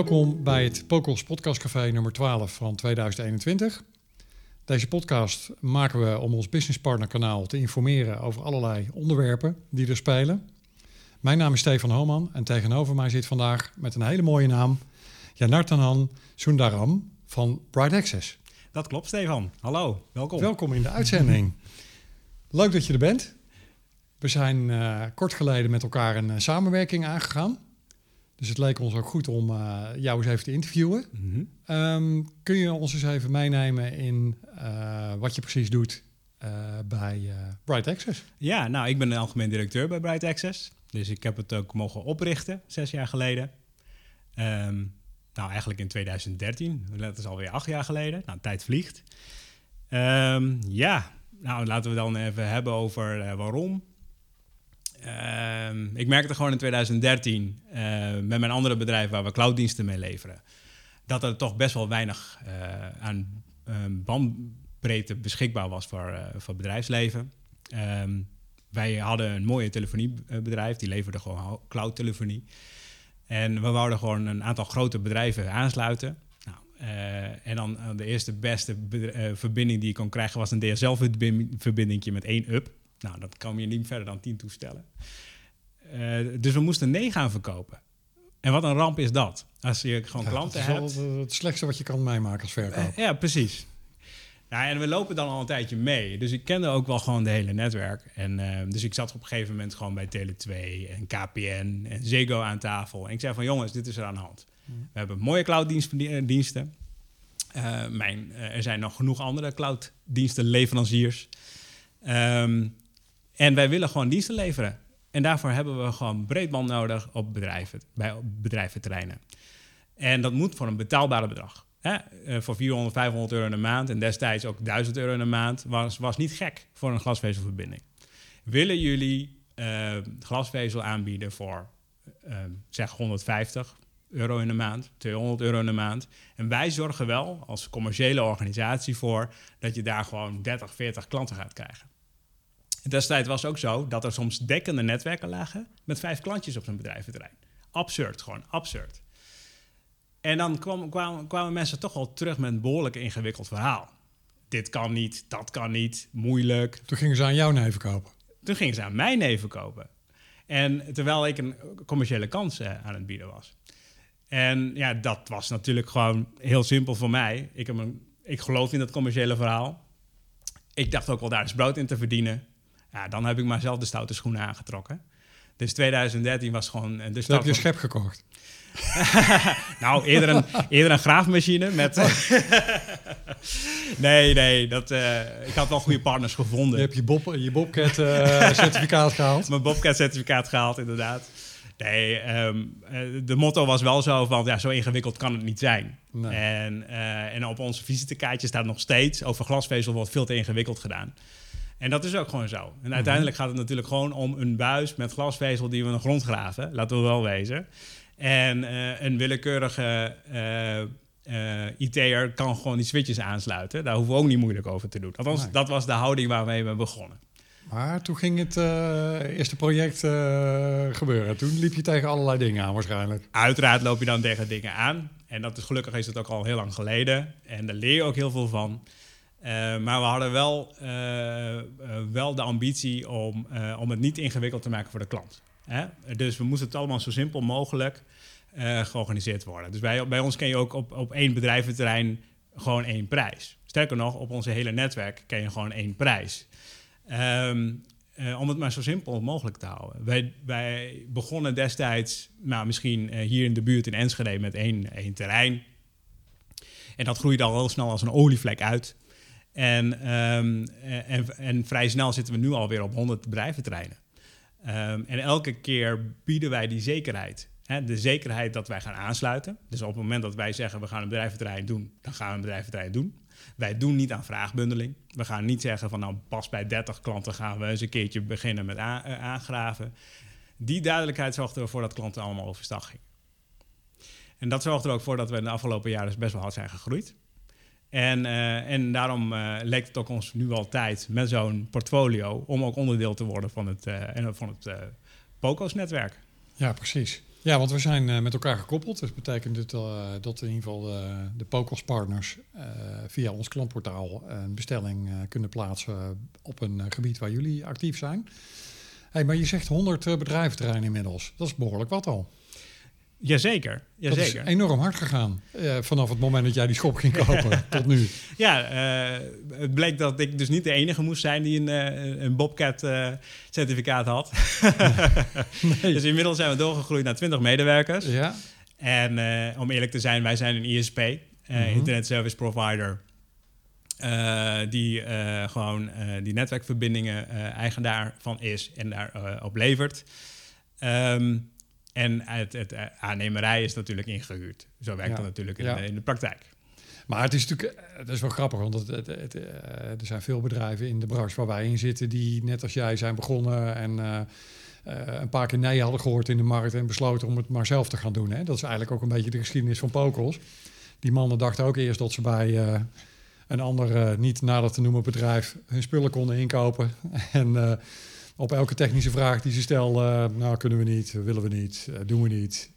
Welkom bij het Pokos Podcastcafé nummer 12 van 2021. Deze podcast maken we om ons businesspartner kanaal te informeren over allerlei onderwerpen die er spelen. Mijn naam is Stefan Homan en tegenover mij zit vandaag met een hele mooie naam Janartanan Sundaram van Bright Access. Dat klopt, Stefan. Hallo, welkom. Welkom in de uitzending. Leuk dat je er bent. We zijn eh, kort geleden met elkaar een eh, samenwerking aangegaan. Dus het leek ons ook goed om eh, jou eens even te interviewen. Mhm. Ehm, kun je ons eens even meenemen in wat je precies doet bij Bright Access? Ja, nou, ik ben de algemeen directeur bij Bright Access. Dus ik heb het ook mogen oprichten, zes jaar geleden. Ehm, nou, eigenlijk in 2013. Dat is alweer acht jaar geleden. Nou, tijd vliegt. Ehm, ja, nou, laten we dan even hebben over waarom. Ehm, ik merkte gewoon in 2013 uh, met mijn andere bedrijf waar we clouddiensten mee leveren, dat er toch best wel weinig uh, aan bandbreedte beschikbaar was voor, uh, voor bedrijfsleven. Um, wij hadden een mooie telefoniebedrijf, die leverde gewoon cloudtelefonie. En we wouden gewoon een aantal grote bedrijven aansluiten. Nou, en dan de eerste beste verbinding die je kon krijgen was een DSL-verbinding met één up. Nou, dat kan je niet verder dan 10 toestellen. Uh, dus we moesten 9 gaan verkopen. En wat een ramp is dat. Als je gewoon ja, klanten hebt. Dat is het, het slechtste wat je kan meemaken als verkoper. Uh, ja, precies. Nou, en we lopen dan al een tijdje mee. Dus ik kende ook wel gewoon de hele netwerk. En, uh, dus ik zat op een gegeven moment gewoon bij Tele2 en KPN en Ziggo aan tafel. En ik zei van jongens, dit is er aan de hand. Mm. We hebben mooie clouddiensten. mijn, er zijn nog genoeg andere clouddiensten, leveranciers. Um, en wij willen gewoon diensten leveren. En daarvoor hebben we gewoon breedband nodig op bedrijven, bij bedrijventerreinen. En dat moet voor een betaalbare bedrag. Hè? Uh, voor 400, 500 euro in de maand en destijds ook 1000 euro in de maand was, was niet gek voor een glasvezelverbinding. Willen jullie uh, glasvezel aanbieden voor uh, zeg 150 euro in de maand, 200 euro in de maand? En wij zorgen wel als commerciële organisatie voor dat je daar gewoon 30, 40 klanten gaat krijgen. Destijds was het ook zo dat er soms dekkende netwerken lagen met vijf klantjes op zijn bedrijventerrein. Absurd, gewoon absurd. En dan kwam, kwamen, kwamen mensen toch wel terug met een behoorlijk ingewikkeld verhaal. Dit kan niet, dat kan niet, moeilijk. Toen gingen ze aan jouw neven kopen? Toen gingen ze aan mijn neven kopen. En terwijl ik een commerciële kans eh, aan het bieden was. En ja, dat was natuurlijk gewoon heel simpel voor mij. Ik, heb een, ik geloof in dat commerciële verhaal. Ik dacht ook wel daar is brood in te verdienen. Ja, dan heb ik maar zelf de stoute schoenen aangetrokken. Dus 2013 was gewoon... Eh, de start heb je een schep gekocht? nou, eerder een, eerder een graafmachine met... nee, nee, dat, uh, ik had wel goede partners gevonden. Je hebt je, Bob, je Bobcat-certificaat uh, gehaald? Mijn Bobcat-certificaat gehaald, inderdaad. Nee, um, de motto was wel zo van, ja, zo ingewikkeld kan het niet zijn. Nee. En, uh, en op onze visitekaartje staat nog steeds, over glasvezel wordt veel te ingewikkeld gedaan. En dat is ook gewoon zo. En uiteindelijk gaat het natuurlijk gewoon om een buis met glasvezel die we in de grond graven. Laten we wel wezen. En uh, een willekeurige uh, uh, IT'er kan gewoon die switches aansluiten. Daar hoeven we ook niet moeilijk over te doen. Althans, nee. dat was de houding waarmee we begonnen. Maar toen ging het eerste project gebeuren. Toen liep je tegen allerlei dingen aan waarschijnlijk. Uiteraard loop je dan tegen dingen aan. En dat is gelukkig is het ook al heel lang geleden. En daar leer je ook heel veel van. Uh, maar we hadden wel, uh, uh, wel de ambitie om, om het niet ingewikkeld te maken voor de klant. Hè? Dus we moesten het allemaal zo simpel mogelijk georganiseerd worden. Dus bij, bij ons ken je ook op, op één bedrijventerrein gewoon één prijs. Sterker nog, op onze hele netwerk ken je gewoon één prijs. Um, om het maar zo simpel mogelijk te houden. Wij, wij begonnen destijds, nou, misschien hier in de buurt in Enschede, met één, één terrein. En dat groeide al heel snel als een olievlek uit. En, um, en, en, vrij snel zitten we nu alweer op 100 bedrijventerreinen. Um, en elke keer bieden wij die zekerheid. Hè, de zekerheid dat wij gaan aansluiten. Dus op het moment dat wij zeggen we gaan een bedrijventerrein doen, dan gaan we een bedrijventerrein doen. Wij doen niet aan vraagbundeling. We gaan niet zeggen van nou pas bij 30 klanten gaan we eens een keertje beginnen met aangraven. Die duidelijkheid zorgde ervoor dat klanten allemaal overstag gingen. En dat zorgt er ook voor dat we in de afgelopen jaren dus best wel hard zijn gegroeid. En, uh, en daarom uh, leek het ook ons nu al tijd met zo'n portfolio om ook onderdeel te worden van het, uh, van het POCO's-netwerk. Ja, precies. Ja, want we zijn met elkaar gekoppeld. Dus betekent uh, dat in ieder geval de Pokos partners uh, via ons klantportaal een bestelling kunnen plaatsen op een gebied waar jullie actief zijn. Hey, maar je zegt 100 bedrijventerreinen inmiddels. Dat is behoorlijk wat al. Jazeker, jazeker. Dat is enorm hard gegaan uh, vanaf het moment dat jij die schop ging kopen tot nu. Ja, uh, het bleek dat ik dus niet de enige moest zijn die een, uh, een Bobcat-certificaat had. nee. Dus inmiddels zijn we doorgegroeid naar 20 medewerkers. Ja. En om eerlijk te zijn, wij zijn een ISP, -hmm. Internet Service Provider. die gewoon die netwerkverbindingen eigenaar van is en daarop op levert. Um, en het, het eh, aannemerij is natuurlijk ingehuurd. Zo werkt dat natuurlijk in, in, de praktijk. Maar het is natuurlijk eh, het is wel grappig, want het, het, het, eh, er zijn veel bedrijven in de branche waar wij in zitten die net als jij zijn begonnen en uh, een paar keer nee hadden gehoord in de markt en besloten om het maar zelf te gaan doen. Hè. Dat is eigenlijk ook een beetje de geschiedenis van Pokels. Die mannen dachten ook eerst dat ze bij uh, een ander niet nader te noemen bedrijf hun spullen konden inkopen. en op elke technische vraag die ze stellen, nou kunnen we niet, willen we niet, uh, doen we niet.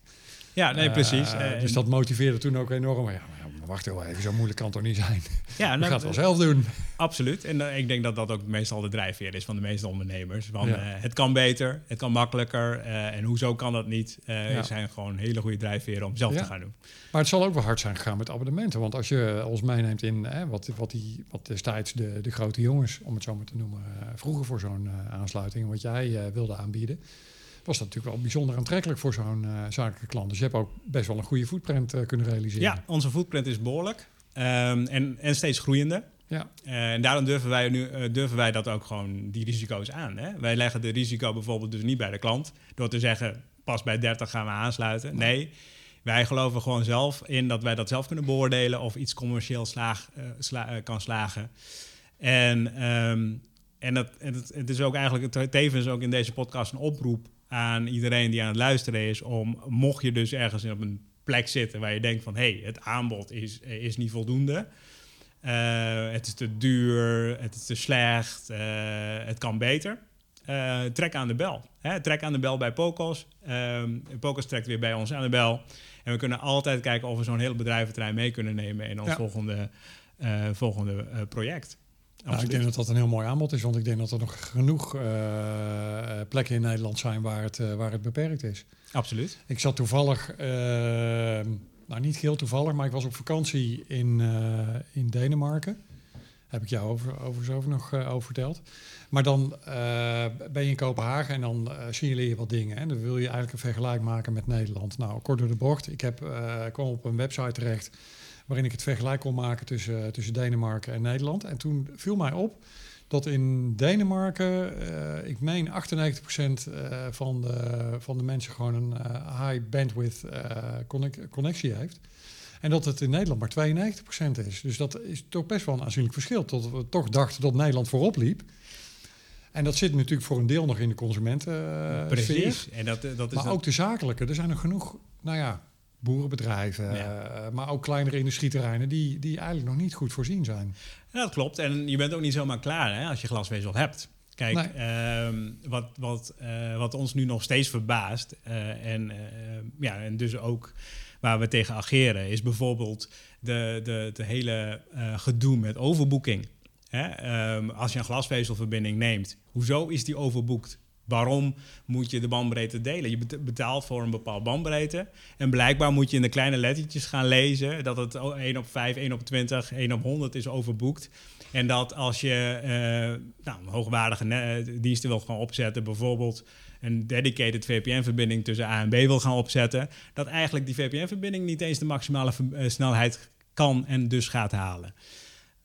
Ja, nee, precies. Uh, dus dat motiveerde toen ook enorm. Ja, maar wacht heel even, zo moeilijk kan het toch niet zijn? Ja, nou, we gaan het wel zelf doen. Absoluut. En uh, ik denk dat dat ook meestal de drijfveer is van de meeste ondernemers. Want ja. het kan beter, het kan makkelijker. en hoezo kan dat niet? Er zijn gewoon hele goede drijfveren om zelf te gaan doen. Maar het zal ook wel hard zijn gegaan met abonnementen. Want als je ons meeneemt in wat, wat, die, wat destijds de, de grote jongens, om het zo maar te noemen, vroegen voor zo'n aansluiting, wat jij wilde aanbieden was dat natuurlijk wel bijzonder aantrekkelijk voor zo'n uh, zakelijke klant. Dus je hebt ook best wel een goede footprint uh, kunnen realiseren. Ja, onze footprint is behoorlijk um, en, en steeds groeiende. Ja. Uh, en daarom durven wij, nu, durven wij dat ook gewoon, die risico's aan. Hè? Wij leggen de risico bijvoorbeeld dus niet bij de klant door te zeggen, pas bij 30 gaan we aansluiten. Nee, wij geloven gewoon zelf in dat wij dat zelf kunnen beoordelen of iets commercieel slaag, sla, kan slagen. En, um, en, dat, en het, het, is ook eigenlijk tevens ook in deze podcast een oproep aan iedereen die aan het luisteren is om, mocht je dus ergens op een plek zitten waar je denkt van hé, hey, het aanbod is, is niet voldoende. Uh, het is te duur, het is te slecht, uh, het kan beter. Uh, trek aan de bel. Hè? Trek aan de bel bij Pocos. Um, Pocos trekt weer bij ons aan de bel. En we kunnen altijd kijken of we zo'n hele bedrijventerrein mee kunnen nemen in ons ja. volgende, volgende project. Nou, ik denk dat dat een heel mooi aanbod is, want ik denk dat er nog genoeg uh, plekken in Nederland zijn waar het, uh, waar het beperkt is. Absoluut. Ik zat toevallig, nou niet heel toevallig, maar ik was op vakantie in, in Denemarken. Heb ik jou over, overigens over nog over verteld. Maar dan ben je in Kopenhagen en dan signaleer je wat dingen. En dan wil je eigenlijk een vergelijk maken met Nederland. Nou, kort door de bocht. Ik heb, kwam op een website terecht waarin ik het vergelijk kon maken tussen, tussen Denemarken en Nederland. En toen viel mij op dat in Denemarken, uh, ik meen 98% uh, van, de, van de mensen gewoon een high bandwidth connectie heeft. En dat het in Nederland maar 92% is. Dus dat is toch best wel een aanzienlijk verschil. Tot we toch dachten dat Nederland voorop liep. En dat zit natuurlijk voor een deel nog in de consumenten. Precies. En dat, dat is maar ook de zakelijke. Er zijn er genoeg, nou ja, boerenbedrijven, uh, maar ook kleinere industrieterreinen die, die eigenlijk nog niet goed voorzien zijn. Ja, dat klopt. En je bent ook niet zomaar klaar hè, als je glasvezel hebt. Kijk, nee. uh, wat, wat, uh, wat ons nu nog steeds verbaast, uh, en, ja, en dus ook waar we tegen ageren, is bijvoorbeeld de, de, de hele gedoe met overboeking. Hè? Um, als je een glasvezelverbinding neemt, hoezo is die overboekt? Waarom moet je de bandbreedte delen? Je betaalt voor een bepaalde bandbreedte. En blijkbaar moet je in de kleine lettertjes gaan lezen dat het 1 op 5, 1 op 20, 1 op 100 is overboekt. En dat als je uh, nou, hoogwaardige diensten wil gaan opzetten, bijvoorbeeld een dedicated VPN-verbinding tussen A en B wil gaan opzetten, dat eigenlijk die VPN-verbinding niet eens de maximale uh, snelheid kan en dus gaat halen.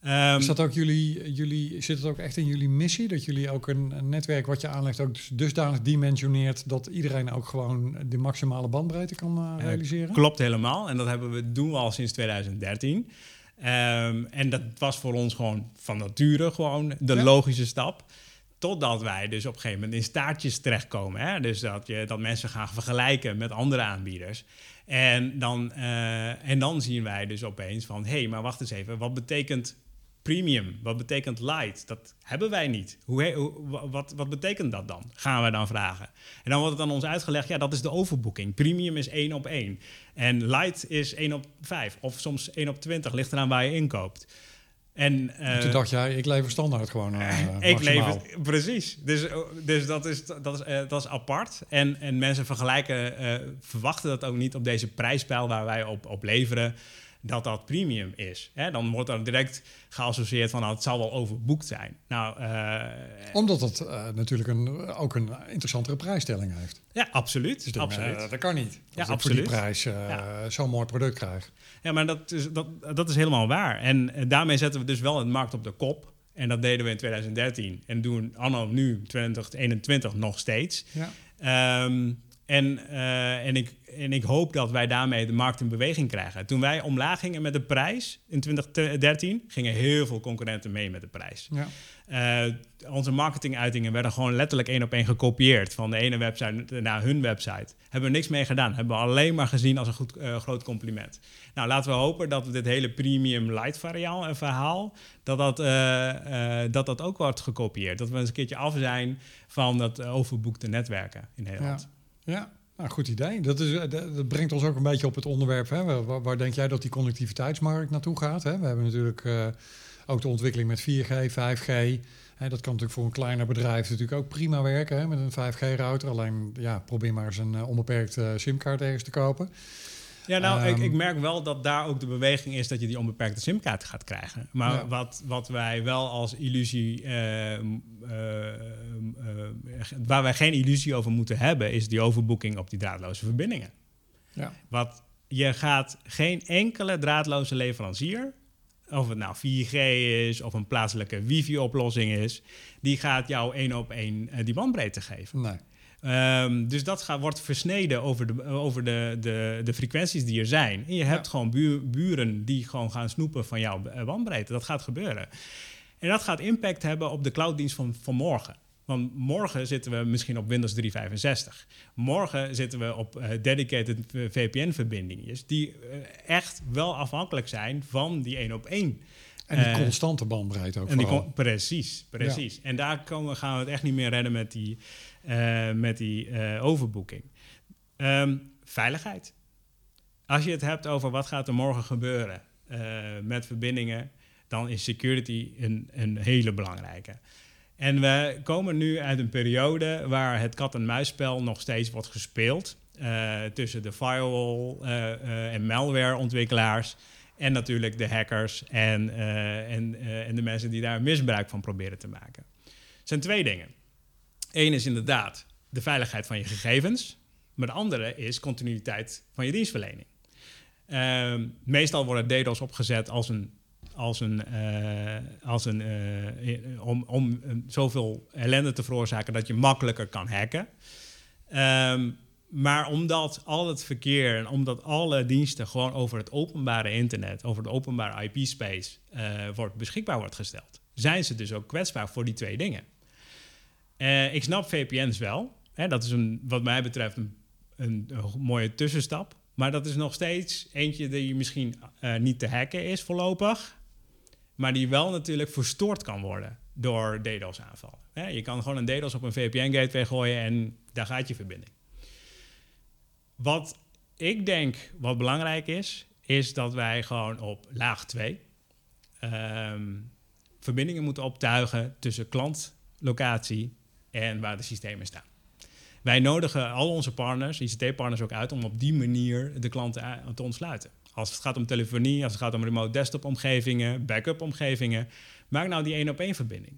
Um, is dat ook jullie, jullie, zit het ook echt in jullie missie? Dat jullie ook een, een netwerk wat je aanlegt ook dusdanig dimensioneert dat iedereen ook gewoon de maximale bandbreedte kan uh, realiseren? klopt helemaal. En dat hebben we, doen we al sinds 2013. Um, ehm, en dat was voor ons gewoon van nature gewoon de ja. logische stap. Totdat wij dus op een gegeven moment in staartjes terechtkomen. Hè? Dus dat, je, dat mensen gaan vergelijken met andere aanbieders. En dan, uh, en dan zien wij dus opeens van... hé, hey, maar wacht eens even, wat betekent Premium, wat betekent light? Dat hebben wij niet. Hoe, hoe- wa- wat, wat betekent dat dan? Gaan wij dan vragen. En dan wordt het aan ons uitgelegd, ja, dat is de overboeking. Premium is 1 op 1. En light is 1 op 5. Of soms 1 op 20, ligt eraan waar je inkoopt. En, En toen eh, dacht jij, ik lever standaard gewoon eh ik het, precies. Dus, eh, dus dat, is, dat, is, eh, dat is apart. En, en mensen vergelijken, eh, verwachten dat ook niet op deze prijspeil waar wij op, op leveren, dat dat premium is. Hè? Dan wordt er direct geassocieerd van, nou, het zal wel overboekt zijn. Nou, eh, Omdat het eh, natuurlijk een, ook een interessantere prijsstelling heeft. ja, absoluut. Dus dan, absoluut. eh, dat kan niet. Als Ja, ik voor absoluut. die prijs eh, Ja. zo'n mooi product krijg. Ja, maar dat is, dat, dat is helemaal waar. En eh, daarmee zetten we dus wel een markt op de kop. En dat deden we in 2013. En doen anno nu, 2021, nog steeds. Ja. Ehm, en, eh, en, ik, en ik hoop dat wij daarmee de markt in beweging krijgen. Toen wij omlaag gingen met de prijs in 2013, gingen heel veel concurrenten mee met de prijs. Ja. Eh, onze marketinguitingen werden gewoon letterlijk één op één gekopieerd van de ene website naar hun website. Hebben we niks mee gedaan. Hebben we alleen maar gezien als een goed, eh, groot compliment. Nou, laten we hopen dat we dit hele premium light variaal en verhaal, dat dat, dat dat ook wordt gekopieerd. Dat we eens een keertje af zijn van dat overboekte netwerken in Nederland. Ja, nou, goed idee. Dat, is, eh, dat brengt ons ook een beetje op het onderwerp. Hè. Waar, denk jij dat die connectiviteitsmarkt naartoe gaat? Hè? We hebben natuurlijk eh, ook de ontwikkeling met 4G, 5G. Hè, dat kan natuurlijk voor een kleiner bedrijf natuurlijk ook prima werken hè, met een 5G-router. Alleen ja, probeer maar eens een eh, onbeperkte simkaart ergens te kopen. Ja, nou, ik, Ehm, ik merk wel dat daar ook de beweging is dat je die onbeperkte simkaart gaat krijgen. Maar Ja. wat, wat wij wel als illusie, eh, eh, eh, waar wij geen illusie over moeten hebben, is die overboeking op die draadloze verbindingen. Ja. Wat je gaat geen enkele draadloze leverancier, of het nou 4G is of een plaatselijke wifi-oplossing is, die gaat jou één op één eh, die bandbreedte geven. Nee. Ehm, dus dat gaat, wordt versneden over, de, over de, de, de frequenties die er zijn. En je hebt Ja. gewoon buur- buren die gewoon gaan snoepen van jouw eh, bandbreedte. Dat gaat gebeuren. En dat gaat impact hebben op de clouddienst van, van morgen. Want morgen zitten we misschien op Windows 365. Morgen zitten we op eh, dedicated VPN-verbindingen. Die eh, echt wel afhankelijk zijn van die één op één. En die Eh, constante bandbreedte ook En vooral. precies, precies. En daar komen, gaan we het echt niet meer redden met die, eh, met die eh, overboeking. Ehm, veiligheid. Als je het hebt over wat gaat er morgen gebeuren eh, met verbindingen, dan is security een, een hele belangrijke. En we komen nu uit een periode waar het kat-en-muisspel nog steeds wordt gespeeld. eh, tussen de firewall eh, eh, en malware-ontwikkelaars. En natuurlijk de hackers en, eh, en, eh, en de mensen die daar misbruik van proberen te maken. Het zijn twee dingen. Eén is inderdaad de veiligheid van je gegevens. Maar de andere is continuïteit van je dienstverlening. Ehm, meestal worden DDoS opgezet als een, als een, eh, als een, eh, om, om eh, zoveel ellende te veroorzaken dat je makkelijker kan hacken. Ehm, maar omdat al het verkeer en omdat alle diensten gewoon over het openbare internet, over de openbare IP-space wordt beschikbaar wordt gesteld, zijn ze dus ook kwetsbaar voor die twee dingen. Eh, ik snap VPN's wel. Hè, dat is een, wat mij betreft een, mooie tussenstap. Maar dat is nog steeds eentje die misschien eh, niet te hacken is voorlopig. Maar die wel natuurlijk verstoord kan worden door DDoS-aanvallen. Je kan gewoon een DDoS op een VPN-gateway gooien en daar gaat je verbinding. Wat ik denk wat belangrijk is, is dat wij gewoon op laag 2 ehm, verbindingen moeten optuigen tussen klantlocatie en waar de systemen staan. Wij nodigen al onze partners, ICT-partners ook uit, om op die manier de klanten te ontsluiten. Als het gaat om telefonie, als het gaat om remote desktop-omgevingen, backup-omgevingen, maak nou die één op één verbinding.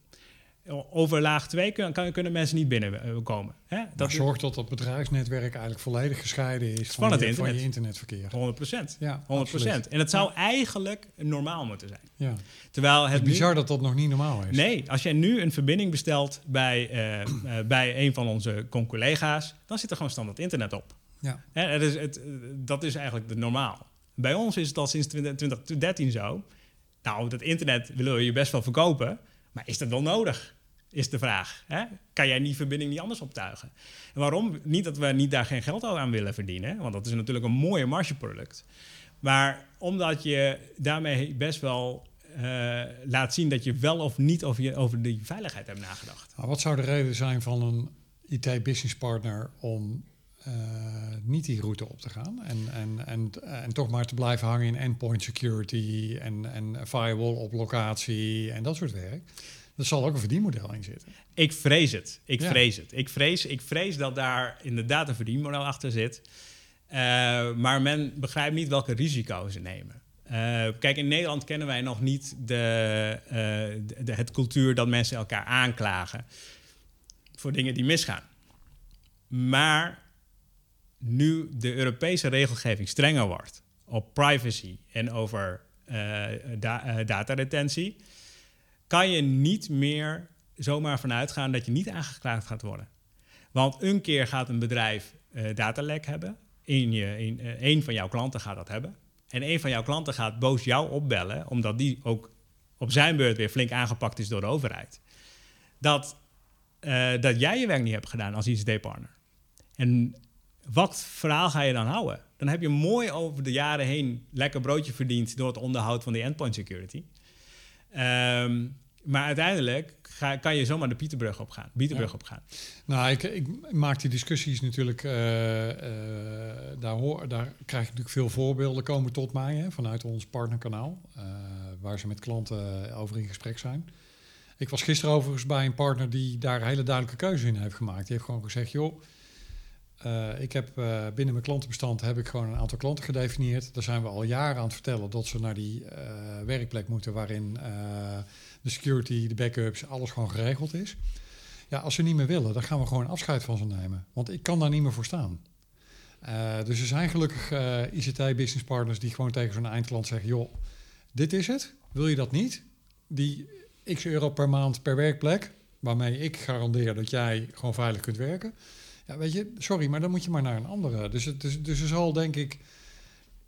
Over laag 2 kun, kan- kunnen mensen niet binnenkomen. Hè? Dat Dat zorgt dat dat bedrijfsnetwerk eigenlijk volledig gescheiden is Van het je, van internet. je internetverkeer. 100 procent. Ja, 100 absoluut. En het zou eigenlijk normaal moeten zijn. Ja. Terwijl Het het is nu- bizar dat dat nog niet normaal is. Nee, als jij nu een verbinding bestelt bij, eh, eh, bij een van onze collega's, dan zit er gewoon standaard internet op. Ja. Hè, het is, het, eh, dat is eigenlijk de normaal. Bij ons is het al sinds 20 2013 zo. Nou, dat internet willen we je best wel verkopen, maar is dat wel nodig? Is de vraag. Hè? Kan jij die verbinding niet anders optuigen? En waarom? Niet dat we niet daar geen geld aan willen verdienen, want dat is natuurlijk een mooie margeproduct. Maar omdat je daarmee best wel eh, laat zien dat je wel of niet over, je, over die veiligheid hebt nagedacht. Wat zou de reden zijn van een IT-business partner om uh, niet die route op te gaan en, en, en, en toch maar te blijven hangen in endpoint security en, en firewall op locatie en dat soort werk? Er zal ook een verdienmodel in zitten. Ik vrees het. Ik vrees het. Ik vrees, ik vrees dat daar inderdaad een verdienmodel achter zit. Uh, maar men begrijpt niet welke risico's ze nemen. Uh, kijk, in Nederland kennen wij nog niet de, uh, de, het cultuur dat mensen elkaar aanklagen voor dingen die misgaan. Maar nu de Europese regelgeving strenger wordt op privacy en over da dataretentie, kan je niet meer zomaar vanuit gaan dat je niet aangeklaagd gaat worden. Want een keer gaat een bedrijf uh, datalek hebben. Een, je, uh, een van jouw klanten gaat dat hebben. En een van jouw klanten gaat boos jou opbellen, omdat die ook op zijn beurt weer flink aangepakt is door de overheid. Dat, uh, dat jij je werk niet hebt gedaan als ICT-partner. En wat verhaal ga je dan houden? Dan heb je mooi over de jaren heen lekker broodje verdiend door het onderhoud van die endpoint security. Um, maar uiteindelijk ga, kan je zomaar de Pieterbrug op gaan. Pieterbrug ja. op gaan. Nou, ik, ik, maak die discussies natuurlijk. Uh, uh, daar, hoor, daar krijg ik natuurlijk veel voorbeelden komen tot mij hè, vanuit ons partnerkanaal. Uh, waar ze met klanten over in gesprek zijn. Ik was gisteren overigens bij een partner die daar een hele duidelijke keuze in heeft gemaakt. Die heeft gewoon gezegd: joh. Ik heb binnen mijn klantenbestand heb ik gewoon een aantal klanten gedefinieerd. Daar zijn we al jaren aan het vertellen dat ze naar die werkplek moeten waarin de security, de backups, alles gewoon geregeld is. Ja, als ze niet meer willen, dan gaan we gewoon afscheid van ze nemen. Want ik kan daar niet meer voor staan. Dus er zijn gelukkig ICT-business partners die gewoon tegen zo'n eindklant zeggen: joh, dit is het. Wil je dat niet? Die x euro per maand per werkplek, waarmee ik garandeer dat jij gewoon veilig kunt werken. Ja, weet je, sorry, maar dan moet je maar naar een andere. Dus, het, dus, dus er zal denk ik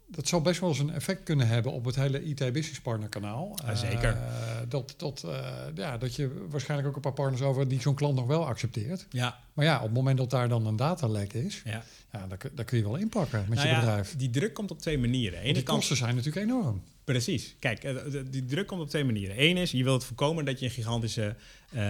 dat zou best wel eens een effect kunnen hebben op het hele IT-business partner kanaal. Ja, zeker. Uh, dat, dat, uh, ja, dat je waarschijnlijk ook een paar partners over die zo'n klant nog wel accepteert. Ja. Maar ja, op het moment dat daar dan een datalek is, ja. Ja, daar, daar kun je wel inpakken met nou je ja, bedrijf. Die druk komt op twee manieren. Ene die kosten zijn natuurlijk enorm. Precies. Kijk, uh, die druk komt op twee manieren. Eén is, je wilt voorkomen dat je een gigantische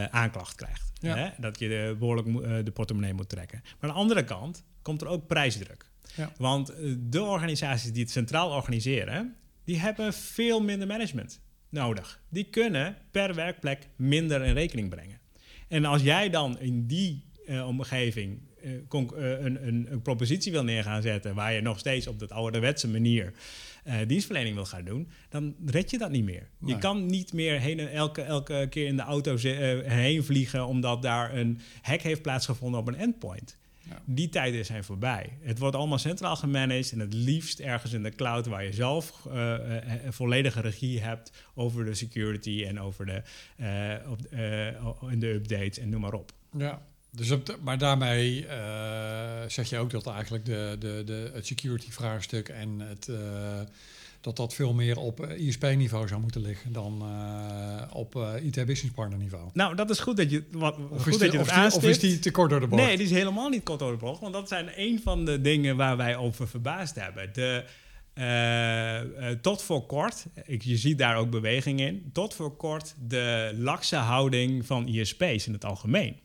aanklacht krijgt. Ja. Hè? Dat je de, behoorlijk de portemonnee moet trekken. Maar aan de andere kant komt er ook prijsdruk. Ja. Want de organisaties die het centraal organiseren, die hebben veel minder management nodig. Die kunnen per werkplek minder in rekening brengen. En als jij dan in die uh, omgeving een, een, een, propositie wil neer gaan zetten waar je nog steeds op dat ouderwetse manier uh, dienstverlening wil gaan doen, dan red je dat niet meer. Nee. Je kan niet meer heen en elke, elke keer in de auto heen vliegen omdat daar een hack heeft plaatsgevonden op een endpoint. Ja. Die tijden zijn voorbij. Het wordt allemaal centraal gemanaged en het liefst ergens in de cloud waar je zelf uh, volledige regie hebt over de security en over de, op, de updates en noem maar op. Ja, dus op maar daarmee zeg je ook dat eigenlijk de, de, de, het security vraagstuk en het dat dat veel meer op eh, ISP-niveau zou moeten liggen dan op IT-business-partner-niveau. Nou, dat is goed dat je, wat, of goed is dat je of, die, of is die te kort door de bocht? Nee, die is helemaal niet kort door de bocht. Want dat zijn een van de dingen waar wij over verbaasd hebben. De, uh, tot voor kort, ik, je ziet daar ook beweging in, tot voor kort de lakse houding van ISP's in het algemeen.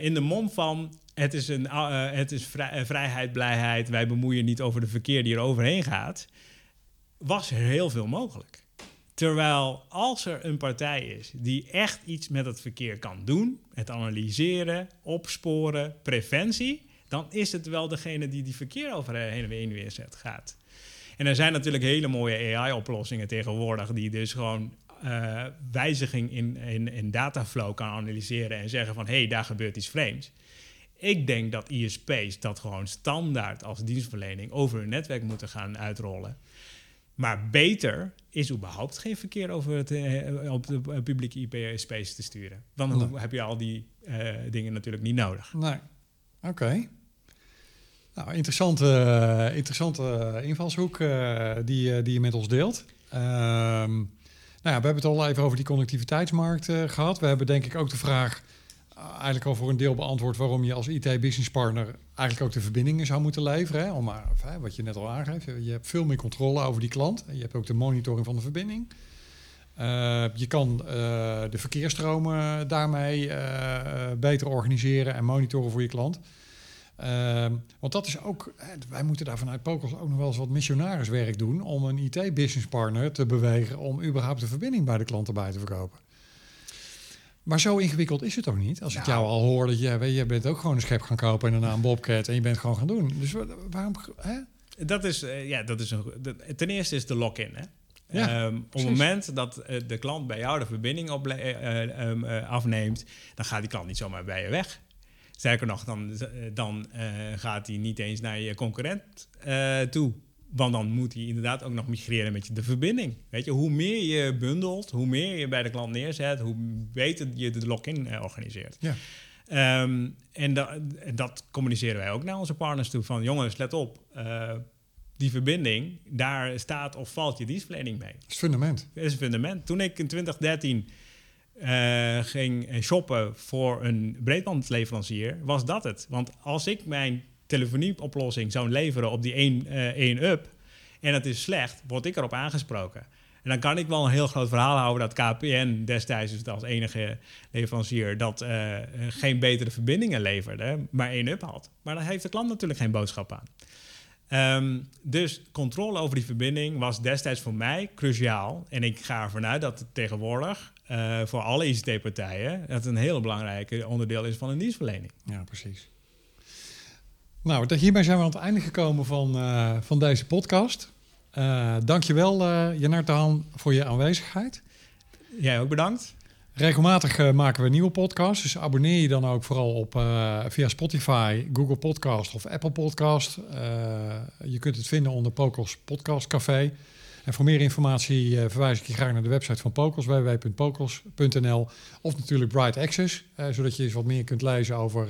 In de mom van het is, een, uh, het is vrij, vrijheid, blijheid, wij bemoeien niet over de verkeer die er overheen gaat, was er heel veel mogelijk. Terwijl als er een partij is die echt iets met het verkeer kan doen, het analyseren, opsporen, preventie, dan is het wel degene die die verkeer overheen en weer, weer zet gaat. En er zijn natuurlijk hele mooie AI-oplossingen tegenwoordig die dus gewoon uh, wijziging in, in, in dataflow kan analyseren en zeggen van hé, hey, daar gebeurt iets vreemds. Ik denk dat ISP's dat gewoon standaard als dienstverlening over hun netwerk moeten gaan uitrollen. Maar beter is überhaupt geen verkeer over het, uh, op de publieke IP-space te sturen. Dan nee. heb je al die uh, dingen natuurlijk niet nodig. Nee. Oké. Okay. Nou, interessante, interessante invalshoek die, die je met ons deelt. Um, nou ja, we hebben het al even over die connectiviteitsmarkt gehad. We hebben denk ik ook de vraag eigenlijk al voor een deel beantwoord waarom je als IT-business partner eigenlijk ook de verbindingen zou moeten leveren. Hè? Om maar, wat je net al aangeeft, je hebt veel meer controle over die klant. Je hebt ook de monitoring van de verbinding. Uh, je kan de verkeersstromen daarmee beter organiseren en monitoren voor je klant. Ehm, want dat is ook, wij moeten daar vanuit Pokers ook nog wel eens wat missionariswerk doen om een IT-business partner te bewegen om überhaupt de verbinding bij de klant erbij te verkopen. Maar zo ingewikkeld is het ook niet. Als ik jou al hoor dat je, weet, je bent ook gewoon een schep gaan kopen en daarna een Bobcat en je bent gewoon gaan doen. Dus waarom? Hè? Dat is, ja, dat is een. ten eerste is de lock-in. Hè? Ja, um, op het moment dat uh, de klant bij jou de verbinding op, uh, um, afneemt, dan gaat die klant niet zomaar bij je weg. Sterker nog, dan, dan gaat hij niet eens naar je concurrent toe. Want dan moet hij inderdaad ook nog migreren met je de verbinding. Weet je, hoe meer je bundelt, hoe meer je bij de klant neerzet, hoe beter je de lock-in organiseert. Ja. Um, en, da en, dat communiceren wij ook naar onze partners toe. Van jongens, let op die verbinding, daar staat of valt je dienstverlening mee. Dat is fundament. Dat is fundament. Toen ik in 2013 uh, eh, ging shoppen voor een breedbandleverancier, was dat het. Want als ik mijn telefonieoplossing zou leveren op die 1-up uh, en het is slecht, word ik erop aangesproken. En dan kan ik wel een heel groot verhaal houden dat KPN destijds dus als enige leverancier dat geen betere verbindingen leverde, maar 1-up had. Maar dan heeft de klant natuurlijk geen boodschap aan. Um, dus controle over die verbinding was destijds voor mij cruciaal. En ik ga ervan uit dat tegenwoordig uh, voor alle ICT-partijen... dat een heel belangrijk onderdeel is van een dienstverlening. Ja, precies. Nou, hiermee zijn we aan het einde gekomen van, uh, van deze podcast. Uh, dankjewel, uh, Janartan, voor je aanwezigheid. Jij ook bedankt. Regelmatig uh, maken we nieuwe podcasts, dus abonneer je dan ook vooral op uh, via Spotify, Google Podcast of Apple Podcast. Je kunt het vinden onder Pokos Podcast Café. En voor meer informatie verwijs ik je graag naar de website van Pokos, www.pokos.nl. Of natuurlijk Bright Access, zodat je eens wat meer kunt lezen over,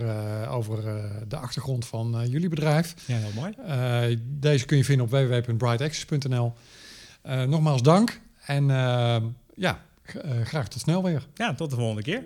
over de achtergrond van jullie bedrijf. Ja, heel mooi. deze kun je vinden op www.brightaccess.nl. nogmaals dank en ja, graag tot snel weer. Ja, tot de volgende keer.